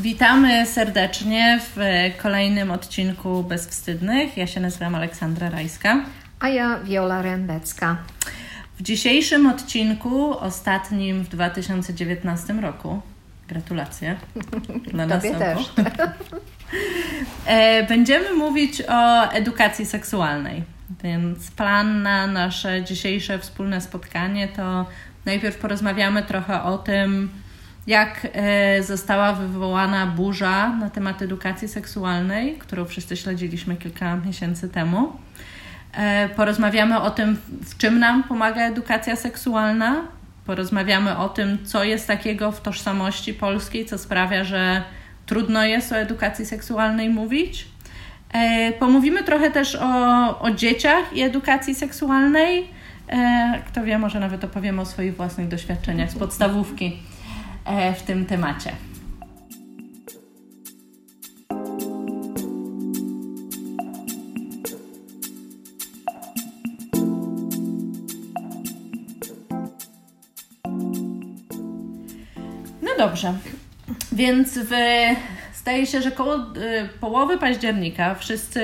Witamy serdecznie w kolejnym odcinku Bezwstydnych. Ja się nazywam Aleksandra Rajska. A ja Wiola Rębecka. W dzisiejszym odcinku, ostatnim w 2019 roku, gratulacje dla nas Tobie też. E, będziemy mówić o edukacji seksualnej. Więc plan na nasze dzisiejsze wspólne spotkanie to najpierw porozmawiamy trochę o tym, jak e, została wywołana burza na temat edukacji seksualnej, którą wszyscy śledziliśmy kilka miesięcy temu. E, porozmawiamy o tym, w czym nam pomaga edukacja seksualna. Porozmawiamy o tym, co jest takiego w tożsamości polskiej, co sprawia, że trudno jest o edukacji seksualnej mówić. E, pomówimy trochę też o, o dzieciach i edukacji seksualnej. Kto wie, może nawet opowiemy o swoich własnych doświadczeniach z podstawówki w tym temacie. No dobrze, więc w, zdaje się, że koło y, połowy października wszyscy,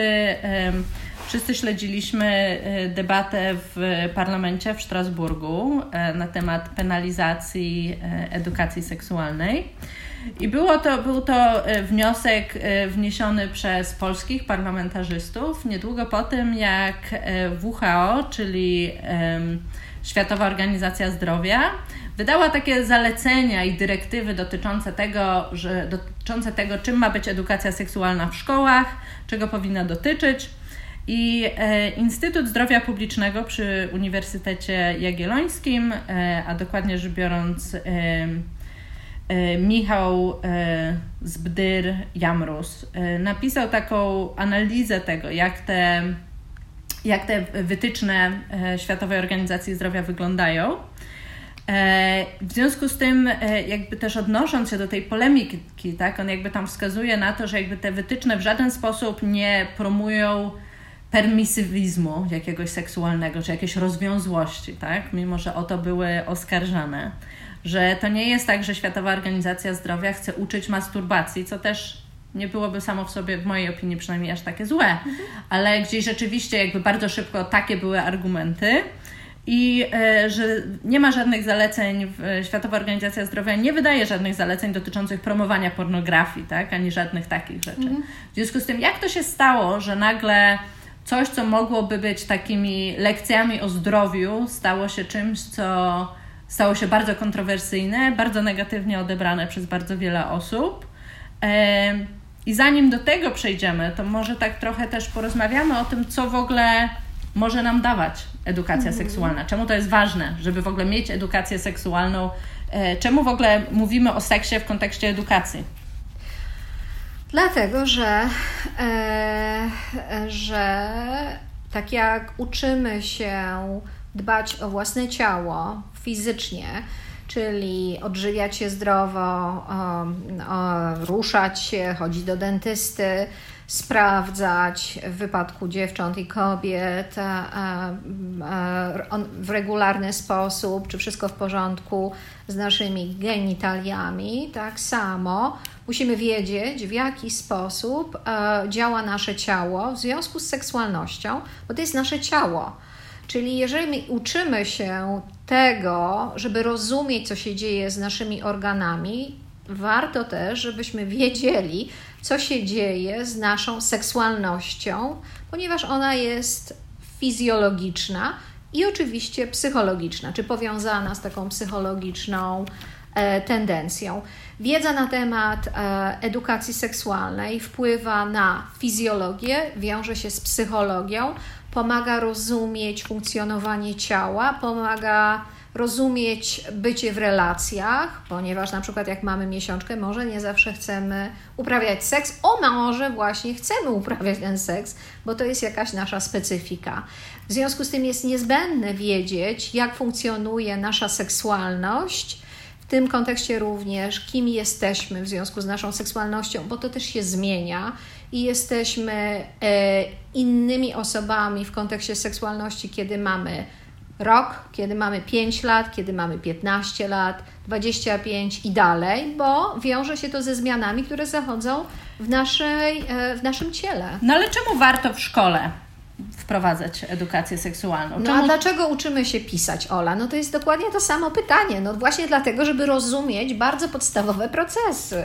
wszyscy śledziliśmy y, debatę w parlamencie w Strasburgu e, na temat penalizacji e, edukacji seksualnej. I było to, był to wniosek wniesiony przez polskich parlamentarzystów niedługo po tym, jak WHO, czyli Światowa Organizacja Zdrowia, wydała takie zalecenia i dyrektywy dotyczące tego, że, dotyczące tego, czym ma być edukacja seksualna w szkołach, czego powinna dotyczyć. I e, Instytut Zdrowia Publicznego przy Uniwersytecie Jagiellońskim, e, a dokładnie rzecz biorąc e, Michał Zbdyr-Jamrus, napisał taką analizę tego, jak te, jak te wytyczne Światowej Organizacji Zdrowia wyglądają. W związku z tym, jakby też odnosząc się do tej polemiki, tak, on jakby tam wskazuje na to, że jakby te wytyczne w żaden sposób nie promują permisywizmu jakiegoś seksualnego, czy jakiejś rozwiązłości, tak? Mimo, że o to były oskarżane. Że to nie jest tak, że Światowa Organizacja Zdrowia chce uczyć masturbacji, co też nie byłoby samo w sobie, w mojej opinii przynajmniej aż takie złe, mhm. ale gdzieś rzeczywiście jakby bardzo szybko takie były argumenty i e, że nie ma żadnych zaleceń, Światowa Organizacja Zdrowia nie wydaje żadnych zaleceń dotyczących promowania pornografii, tak, ani żadnych takich rzeczy. Mhm. W związku z tym, jak to się stało, że nagle coś, co mogłoby być takimi lekcjami o zdrowiu, stało się czymś, co stało się bardzo kontrowersyjne, bardzo negatywnie odebrane przez bardzo wiele osób. I zanim do tego przejdziemy, to może tak trochę też porozmawiamy o tym, co w ogóle może nam dawać edukacja mhm. seksualna. Czemu to jest ważne, żeby w ogóle mieć edukację seksualną? E, czemu w ogóle mówimy o seksie w kontekście edukacji? Dlatego, że, e, że tak jak uczymy się dbać o własne ciało fizycznie, czyli odżywiać się zdrowo, o, o, ruszać się, chodzić do dentysty, sprawdzać w wypadku dziewcząt i kobiet w regularny sposób, czy wszystko w porządku z naszymi genitaliami. Tak samo musimy wiedzieć, w jaki sposób e, działa nasze ciało w związku z seksualnością, bo to jest nasze ciało. Czyli jeżeli uczymy się tego, żeby rozumieć, co się dzieje z naszymi organami, warto też, żebyśmy wiedzieli, co się dzieje z naszą seksualnością, ponieważ ona jest fizjologiczna i oczywiście psychologiczna, czy powiązana z taką psychologiczną e, tendencją. Wiedza na temat e, edukacji seksualnej wpływa na fizjologię, wiąże się z psychologią, pomaga rozumieć funkcjonowanie ciała, pomaga rozumieć bycie w relacjach, ponieważ na przykład jak mamy miesiączkę, może nie zawsze chcemy uprawiać seks, o może właśnie chcemy uprawiać ten seks, bo to jest jakaś nasza specyfika. W związku z tym jest niezbędne wiedzieć, jak funkcjonuje nasza seksualność, w tym kontekście również, kim jesteśmy w związku z naszą seksualnością, bo to też się zmienia i jesteśmy e, innymi osobami w kontekście seksualności, kiedy mamy rok, kiedy mamy 5 lat, kiedy mamy 15 lat, 25 i dalej, bo wiąże się to ze zmianami, które zachodzą w, naszej, e, w naszym ciele. No ale czemu warto w szkole wprowadzać edukację seksualną? No a dlaczego uczymy się pisać, Ola? No to jest dokładnie to samo pytanie. No właśnie dlatego, żeby rozumieć bardzo podstawowe procesy,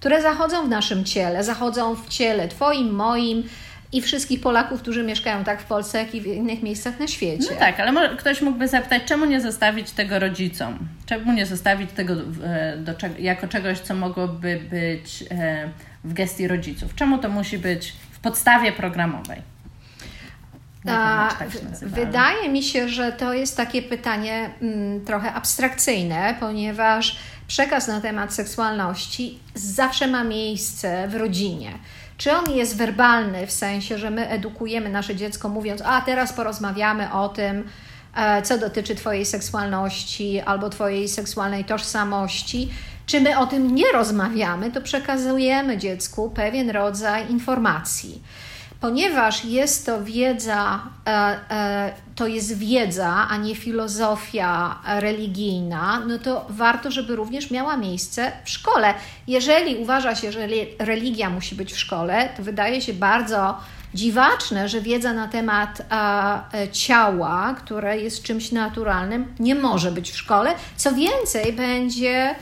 które zachodzą w naszym ciele, zachodzą w ciele Twoim, moim, i wszystkich Polaków, którzy mieszkają tak w Polsce, jak i w innych miejscach na świecie. No tak, ale ktoś mógłby zapytać, czemu nie zostawić tego rodzicom? Czemu nie zostawić tego e, do, jako czegoś, co mogłoby być e, w gestii rodziców? Czemu to musi być w podstawie programowej? A, tak wydaje mi się, że to jest takie pytanie mm, trochę abstrakcyjne, ponieważ przekaz na temat seksualności zawsze ma miejsce w rodzinie. Czy on jest werbalny, w sensie, że my edukujemy nasze dziecko, mówiąc, a teraz porozmawiamy o tym, e, co dotyczy Twojej seksualności albo Twojej seksualnej tożsamości. Czy my o tym nie rozmawiamy, to przekazujemy dziecku pewien rodzaj informacji ponieważ jest to wiedza, e, e, to jest wiedza, a nie filozofia religijna, no to warto, żeby również miała miejsce w szkole. Jeżeli uważa się, że religia musi być w szkole, to wydaje się bardzo dziwaczne, że wiedza na temat e, ciała, które jest czymś naturalnym, nie może być w szkole. Co więcej, będzie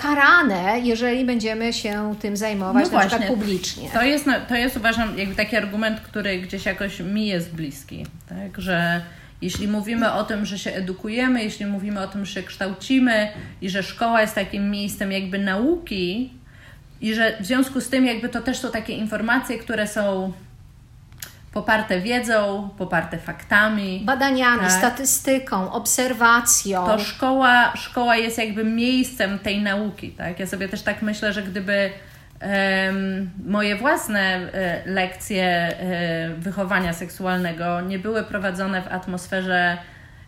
karane, jeżeli będziemy się tym zajmować no właśnie, publicznie. To jest, to jest uważam jakby taki argument, który gdzieś jakoś mi jest bliski, tak, że jeśli mówimy o tym, że się edukujemy, jeśli mówimy o tym, że się kształcimy i że szkoła jest takim miejscem jakby nauki i że w związku z tym jakby to też są takie informacje, które są poparte wiedzą, poparte faktami. Badaniami, tak? statystyką, obserwacją. To szkoła, szkoła jest jakby miejscem tej nauki. Tak? Ja sobie też tak myślę, że gdyby um, moje własne e, lekcje e, wychowania seksualnego nie były prowadzone w atmosferze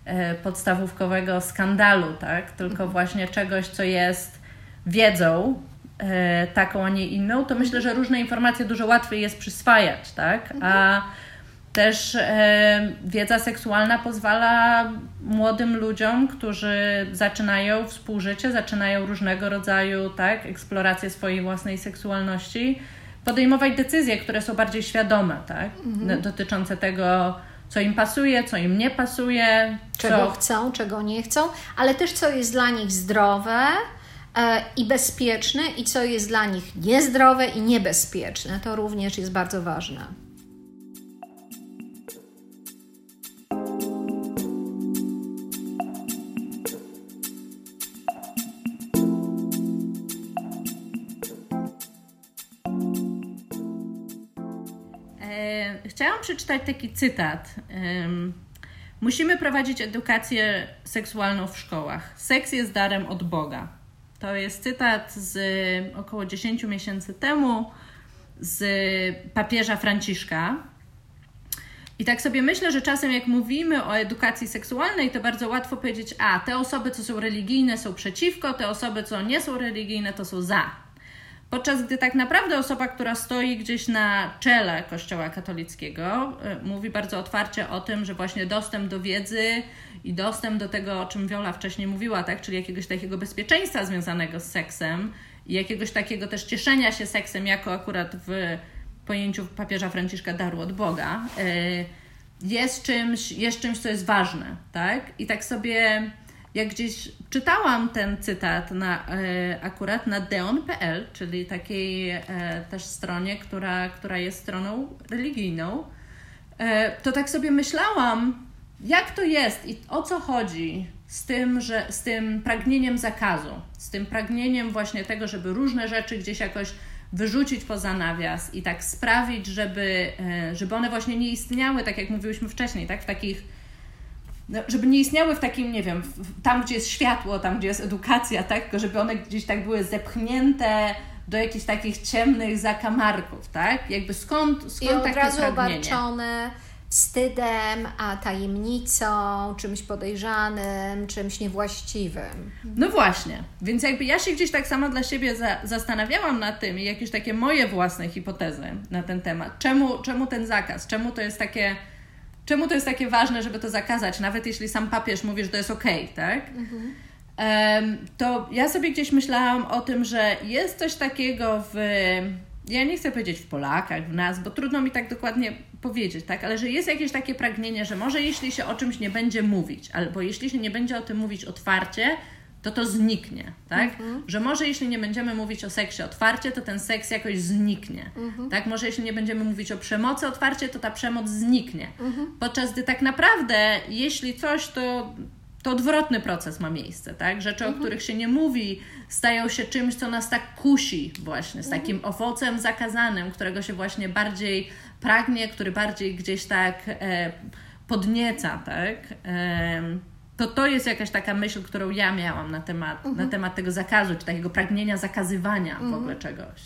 e, podstawówkowego skandalu, tak? tylko mhm. właśnie czegoś, co jest wiedzą, taką, a nie inną, to myślę, że różne informacje dużo łatwiej jest przyswajać, tak? A też e, wiedza seksualna pozwala młodym ludziom, którzy zaczynają współżycie, zaczynają różnego rodzaju tak, eksplorację swojej własnej seksualności, podejmować decyzje, które są bardziej świadome, tak? Mhm. Dotyczące tego, co im pasuje, co im nie pasuje. Czego co... chcą, czego nie chcą, ale też co jest dla nich zdrowe, E, i bezpieczne, i co jest dla nich niezdrowe i niebezpieczne. To również jest bardzo ważne. E, chciałam przeczytać taki cytat. Musimy prowadzić edukację seksualną w szkołach. Seks jest darem od Boga. To jest cytat z około 10 miesięcy temu z papieża Franciszka. I tak sobie myślę, że czasem jak mówimy o edukacji seksualnej, to bardzo łatwo powiedzieć, a te osoby, co są religijne, są przeciwko, te osoby, co nie są religijne, to są za. Podczas gdy tak naprawdę osoba, która stoi gdzieś na czele Kościoła katolickiego, y, mówi bardzo otwarcie o tym, że właśnie dostęp do wiedzy i dostęp do tego, o czym Wiola wcześniej mówiła, tak, czyli jakiegoś takiego bezpieczeństwa związanego z seksem i jakiegoś takiego też cieszenia się seksem, jako akurat w pojęciu papieża Franciszka daru od Boga, y, jest czymś, jest czymś, co jest ważne, tak? I tak sobie jak gdzieś czytałam ten cytat na, e, akurat na deon.pl, czyli takiej e, też stronie, która, która jest stroną religijną, e, to tak sobie myślałam, jak to jest i o co chodzi z tym, że z tym pragnieniem zakazu, z tym pragnieniem właśnie tego, żeby różne rzeczy gdzieś jakoś wyrzucić poza nawias i tak sprawić, żeby, żeby one właśnie nie istniały, tak jak mówiłyśmy wcześniej, tak, w takich no, żeby nie istniały w takim, nie wiem, tam gdzie jest światło, tam gdzie jest edukacja, tak? Tylko żeby one gdzieś tak były zepchnięte do jakichś takich ciemnych zakamarków, tak? Jakby skąd, skąd I od takie razu pragnienie? obarczone wstydem, a tajemnicą, czymś podejrzanym, czymś niewłaściwym. No właśnie, więc jakby ja się gdzieś tak sama dla siebie za, zastanawiałam nad tym i jakieś takie moje własne hipotezy na ten temat. Czemu, czemu ten zakaz? Czemu to jest takie czemu to jest takie ważne, żeby to zakazać, nawet jeśli sam papież mówi, że to jest okej, okay, tak? Mhm. To ja sobie gdzieś myślałam o tym, że jest coś takiego w ja nie chcę powiedzieć w Polakach, w nas, bo trudno mi tak dokładnie powiedzieć, tak, ale że jest jakieś takie pragnienie, że może jeśli się o czymś nie będzie mówić, albo jeśli się nie będzie o tym mówić otwarcie, to to zniknie, tak? Mhm. Że może jeśli nie będziemy mówić o seksie otwarcie, to ten seks jakoś zniknie, mhm. tak? Może jeśli nie będziemy mówić o przemocy otwarcie, to ta przemoc zniknie. Mhm. Podczas gdy tak naprawdę, jeśli coś, to to odwrotny proces ma miejsce, tak? Rzeczy, mhm. o których się nie mówi, stają się czymś, co nas tak kusi właśnie, z mhm. takim owocem zakazanym, którego się właśnie bardziej pragnie, który bardziej gdzieś tak e, podnieca, tak? E, to to jest jakaś taka myśl, którą ja miałam na temat, mhm. na temat tego zakazu, czy takiego pragnienia zakazywania w ogóle mhm. czegoś.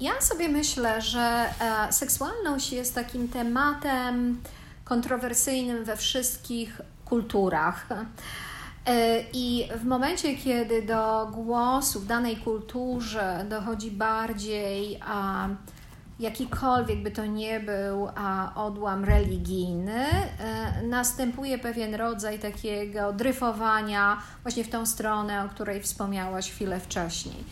Ja sobie myślę, że e, seksualność jest takim tematem kontrowersyjnym we wszystkich kulturach. E, I w momencie, kiedy do głosu w danej kulturze dochodzi bardziej a, jakikolwiek by to nie był a, odłam religijny, e, następuje pewien rodzaj takiego dryfowania właśnie w tą stronę, o której wspomniałaś chwilę wcześniej.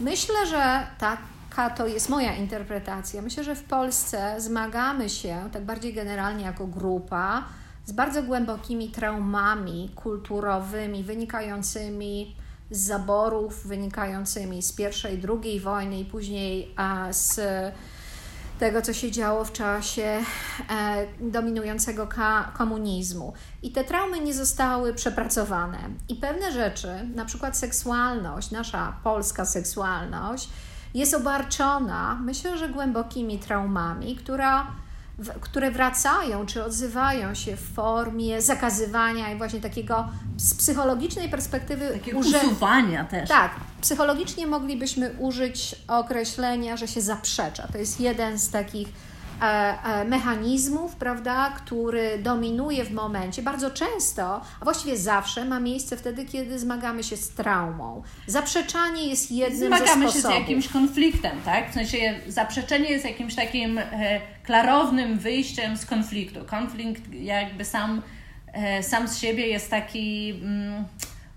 Myślę, że taka to jest moja interpretacja. Myślę, że w Polsce zmagamy się, tak bardziej generalnie jako grupa, z bardzo głębokimi traumami kulturowymi wynikającymi z zaborów, wynikającymi z pierwszej, drugiej wojny i później z tego, co się działo w czasie e, dominującego komunizmu. I te traumy nie zostały przepracowane. I pewne rzeczy, na przykład seksualność, nasza polska seksualność, jest obarczona, myślę, że głębokimi traumami, która które wracają czy odzywają się w formie zakazywania i właśnie takiego z psychologicznej perspektywy takiego uży... usuwania też. Tak, psychologicznie moglibyśmy użyć określenia, że się zaprzecza. To jest jeden z takich mechanizmów, prawda, który dominuje w momencie, bardzo często, a właściwie zawsze ma miejsce wtedy, kiedy zmagamy się z traumą. Zaprzeczanie jest jednym zmagamy ze sposobów. Zmagamy się z jakimś konfliktem, tak? W sensie zaprzeczenie jest jakimś takim e, klarownym wyjściem z konfliktu. Konflikt jakby sam, sam z siebie jest taki... Mm,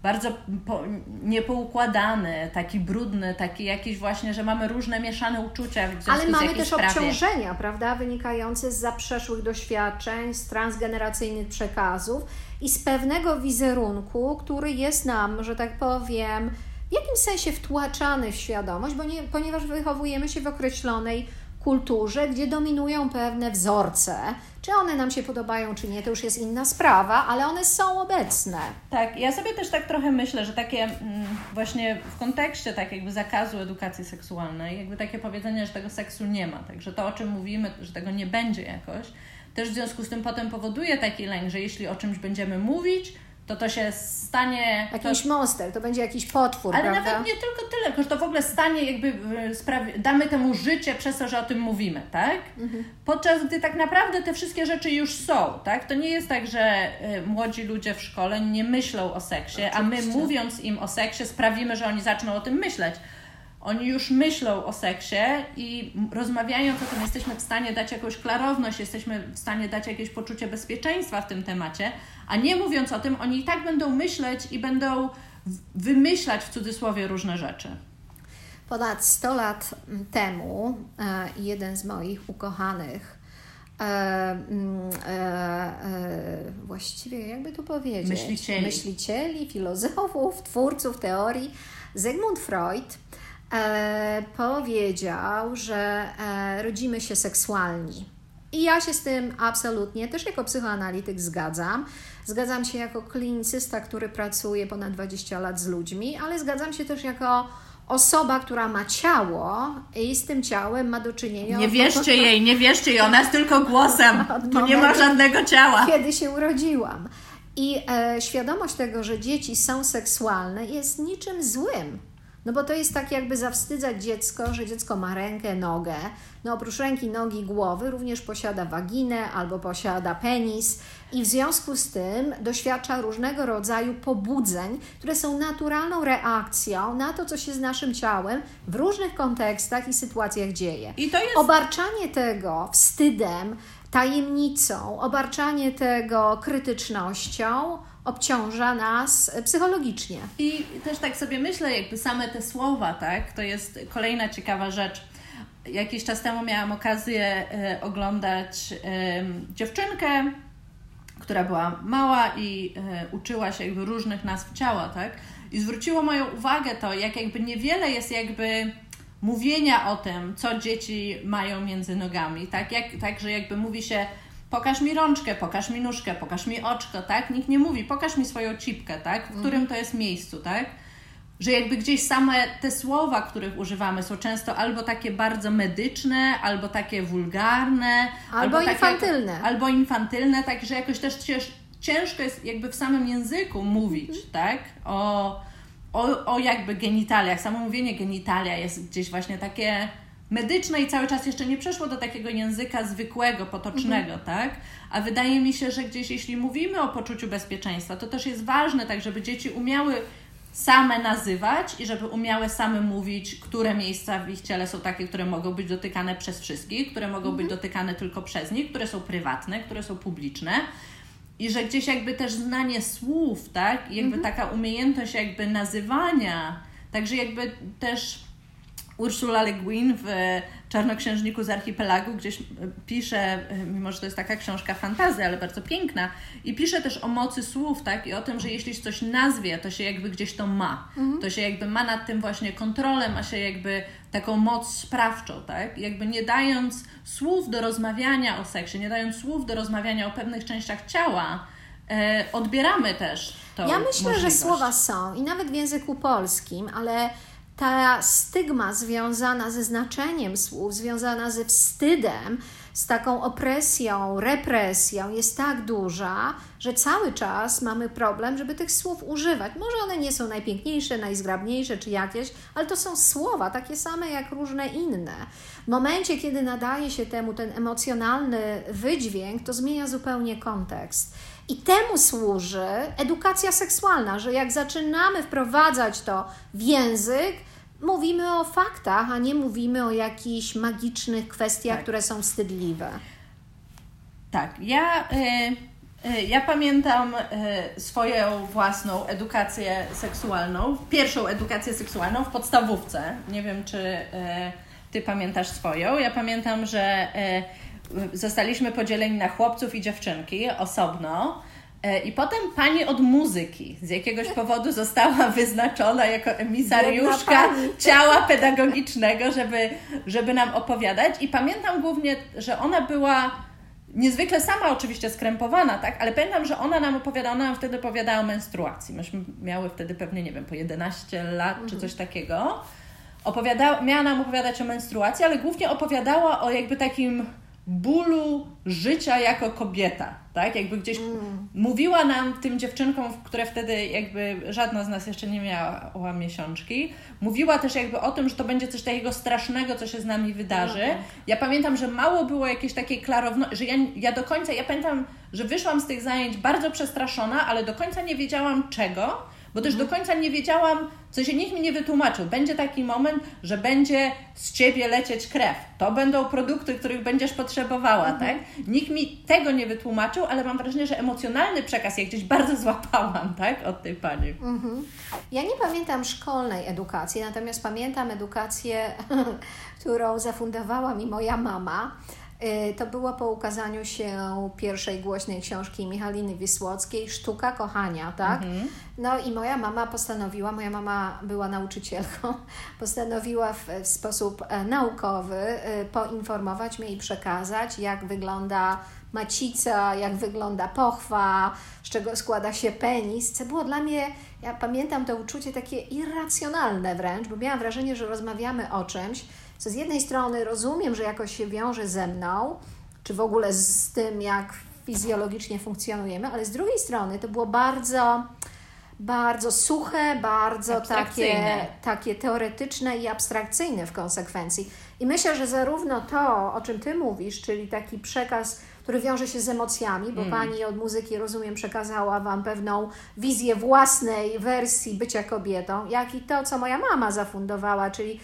bardzo po, niepoukładany, taki brudny, taki jakiś właśnie, że mamy różne mieszane uczucia. W Ale mamy też sprawie. obciążenia, prawda, wynikające z zaprzeszłych doświadczeń, z transgeneracyjnych przekazów i z pewnego wizerunku, który jest nam, że tak powiem, w jakimś sensie wtłaczany w świadomość, bo nie, ponieważ wychowujemy się w określonej kulturze, gdzie dominują pewne wzorce. Czy one nam się podobają, czy nie, to już jest inna sprawa, ale one są obecne. Tak, ja sobie też tak trochę myślę, że takie mm, właśnie w kontekście tak jakby zakazu edukacji seksualnej, jakby takie powiedzenie, że tego seksu nie ma, także to o czym mówimy, że tego nie będzie jakoś, też w związku z tym potem powoduje taki lęk, że jeśli o czymś będziemy mówić, to to się stanie... Jakiś to... monster, to będzie jakiś potwór, Ale prawda? nawet nie tylko tyle, że to w ogóle stanie jakby, sprawi... damy temu życie przez to, że o tym mówimy, tak? Mhm. Podczas gdy tak naprawdę te wszystkie rzeczy już są, tak? To nie jest tak, że e, młodzi ludzie w szkole nie myślą o seksie, Oczywiście. a my mówiąc im o seksie sprawimy, że oni zaczną o tym myśleć. Oni już myślą o seksie i rozmawiając o tym, jesteśmy w stanie dać jakąś klarowność, jesteśmy w stanie dać jakieś poczucie bezpieczeństwa w tym temacie, a nie mówiąc o tym, oni i tak będą myśleć i będą wymyślać w cudzysłowie różne rzeczy. Ponad 100 lat temu e, jeden z moich ukochanych E, mm, e, e, właściwie jakby tu powiedzieć, myślicieli. myślicieli, filozofów, twórców teorii, Zygmunt Freud powiedział, że e, rodzimy się seksualni. I ja się z tym absolutnie, też jako psychoanalityk zgadzam. Zgadzam się jako klinicysta, który pracuje ponad 20 lat z ludźmi, ale zgadzam się też jako osoba, która ma ciało i z tym ciałem ma do czynienia. Nie wierzcie jej, nie wierzcie jej, ona jest tylko głosem. Tu nie ma żadnego ciała. Kiedy się urodziłam. I e, świadomość tego, że dzieci są seksualne, jest niczym złym. No bo to jest tak jakby zawstydzać dziecko, że dziecko ma rękę, nogę. No oprócz ręki, nogi, głowy również posiada waginę albo posiada penis i w związku z tym doświadcza różnego rodzaju pobudzeń, które są naturalną reakcją na to, co się z naszym ciałem w różnych kontekstach i sytuacjach dzieje. I to jest... Obarczanie tego wstydem, tajemnicą, obarczanie tego krytycznością obciąża nas psychologicznie. I też tak sobie myślę, jakby same te słowa, tak, to jest kolejna ciekawa rzecz. Jakiś czas temu miałam okazję e, oglądać dziewczynkę, która była mała i e, uczyła się jakby różnych nazw ciała, tak? I zwróciło moją uwagę to, jak jakby niewiele jest jakby mówienia o tym, co dzieci mają między nogami, tak? Jak, tak, że jakby mówi się pokaż mi rączkę, pokaż mi nóżkę, pokaż mi oczko, tak? Nikt nie mówi, pokaż mi swoją cipkę, tak? W którym to jest miejscu, tak? Że jakby gdzieś same te słowa, których używamy, są często albo takie bardzo medyczne, albo takie wulgarne, albo, albo infantylne. Takie, albo infantylne, tak, że jakoś też ciężko jest jakby w samym języku mówić, mhm. tak? O, o, o jakby genitaliach. Samo mówienie genitalia jest gdzieś właśnie takie medyczne i cały czas jeszcze nie przeszło do takiego języka zwykłego, potocznego, mhm. tak? A wydaje mi się, że gdzieś jeśli mówimy o poczuciu bezpieczeństwa, to też jest ważne, tak żeby dzieci umiały same nazywać i żeby umiały same mówić, które miejsca w ich ciele są takie, które mogą być dotykane przez wszystkich, które mogą mhm. być dotykane tylko przez nich, które są prywatne, które są publiczne. I że gdzieś jakby też znanie słów, tak? I jakby mhm. taka umiejętność jakby nazywania, także jakby też Ursula Le Guin w Czarnoksiężniku z Archipelagu gdzieś e, pisze, e, mimo że to jest taka książka fantazy, ale bardzo piękna, i pisze też o mocy słów, tak? I o tym, że jeśli coś nazwie, to się jakby gdzieś to ma. Mhm. To się jakby ma nad tym właśnie kontrolę, ma się jakby taką moc sprawczą, tak? Jakby nie dając słów do rozmawiania o seksie, nie dając słów do rozmawiania o pewnych częściach ciała, e, odbieramy też to. Ja myślę, możliwość. że słowa są i nawet w języku polskim, ale ta stygma związana ze znaczeniem słów, związana ze wstydem, z taką opresją, represją jest tak duża, że cały czas mamy problem, żeby tych słów używać. Może one nie są najpiękniejsze, najzgrabniejsze czy jakieś, ale to są słowa takie same jak różne inne. W momencie, kiedy nadaje się temu ten emocjonalny wydźwięk, to zmienia zupełnie kontekst. I temu służy edukacja seksualna, że jak zaczynamy wprowadzać to w język, mówimy o faktach, a nie mówimy o jakichś magicznych kwestiach, tak. które są wstydliwe. Tak, ja, y, y, ja pamiętam y, swoją własną edukację seksualną, pierwszą edukację seksualną w podstawówce. Nie wiem, czy Ty pamiętasz swoją. Ja pamiętam, że zostaliśmy podzieleni na chłopców i dziewczynki osobno. E, I potem pani od muzyki z jakiegoś powodu została wyznaczona jako emisariuszka ciała pedagogicznego, żeby, żeby nam opowiadać. I pamiętam głównie, że ona była niezwykle sama oczywiście skrępowana, tak? Ale pamiętam, że ona nam opowiadała, ona nam wtedy opowiadała o menstruacji. Myśmy miały wtedy pewnie, nie wiem, po 11 lat czy coś takiego. Opowiadała, miała nam opowiadać o menstruacji, ale głównie opowiadała o jakby takim bólu życia jako kobieta, tak? Jakby gdzieś mm. mówiła nam, tym dziewczynkom, które wtedy jakby żadna z nas jeszcze nie miała miesiączki, mówiła też jakby o tym, że to będzie coś takiego strasznego, co się z nami wydarzy. Tak. Ja pamiętam, że mało było jakiejś takiej klarowności, że ja, ja do końca, ja pamiętam, że wyszłam z tych zajęć bardzo przestraszona, ale do końca nie wiedziałam czego, bo też do końca nie wiedziałam, co się nikt mi nie wytłumaczył. Będzie taki moment, że będzie z ciebie lecieć krew. To będą produkty, których będziesz potrzebowała, mhm. tak? Nikt mi tego nie wytłumaczył, ale mam wrażenie, że emocjonalny przekaz ja gdzieś bardzo złapałam, tak? Od tej pani. Mhm. Ja nie pamiętam szkolnej edukacji, natomiast pamiętam edukację, którą zafundowała mi moja mama to było po ukazaniu się pierwszej głośnej książki Michaliny Wisłockiej, Sztuka Kochania, tak? Mhm. No i moja mama postanowiła, moja mama była nauczycielką, postanowiła w, w sposób e, naukowy e, poinformować mnie i przekazać, jak wygląda macica, jak wygląda pochwa, z czego składa się penis, co było dla mnie, ja pamiętam to uczucie takie irracjonalne wręcz, bo miałam wrażenie, że rozmawiamy o czymś, co z jednej strony rozumiem, że jakoś się wiąże ze mną, czy w ogóle z tym, jak fizjologicznie funkcjonujemy, ale z drugiej strony to było bardzo, bardzo suche, bardzo takie, takie teoretyczne i abstrakcyjne w konsekwencji. I myślę, że zarówno to, o czym Ty mówisz, czyli taki przekaz, który wiąże się z emocjami, bo Pani od muzyki, rozumiem, przekazała Wam pewną wizję własnej wersji bycia kobietą, jak i to, co moja mama zafundowała, czyli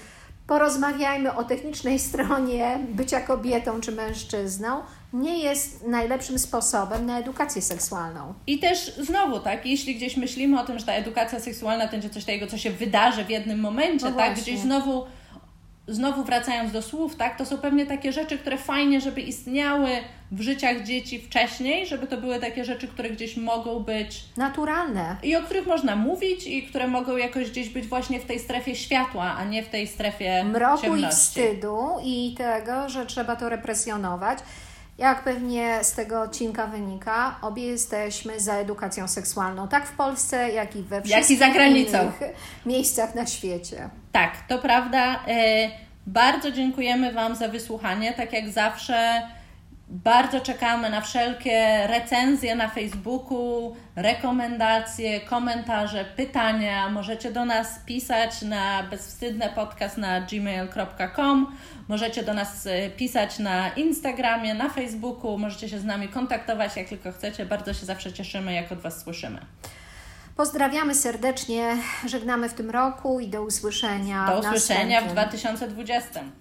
porozmawiajmy o technicznej stronie bycia kobietą czy mężczyzną, nie jest najlepszym sposobem na edukację seksualną. I też znowu, tak, jeśli gdzieś myślimy o tym, że ta edukacja seksualna to będzie coś takiego, co się wydarzy w jednym momencie, No tak, właśnie. gdzieś znowu, znowu wracając do słów, tak, to są pewnie takie rzeczy, które fajnie, żeby istniały w życiach dzieci wcześniej, żeby to były takie rzeczy, które gdzieś mogą być Naturalne. i o których można mówić i które mogą jakoś gdzieś być właśnie w tej strefie światła, a nie w tej strefie mroku i ciemności. wstydu i tego, że trzeba to represjonować. Jak pewnie z tego odcinka wynika, obie jesteśmy za edukacją seksualną, tak w Polsce, jak i we wszystkich granicą. innych miejscach na świecie. Tak, to prawda. E, Bardzo dziękujemy Wam za wysłuchanie. Tak jak zawsze, bardzo czekamy na wszelkie recenzje na Facebooku, rekomendacje, komentarze, pytania. Możecie do nas pisać na bezwstydne podcast na gmail.com. Możecie do nas e, pisać na Instagramie, na Facebooku. Możecie się z nami kontaktować jak tylko chcecie. Bardzo się zawsze cieszymy, jak od Was słyszymy. Pozdrawiamy serdecznie, żegnamy w tym roku i do usłyszenia Do w usłyszenia w następnym. 2020.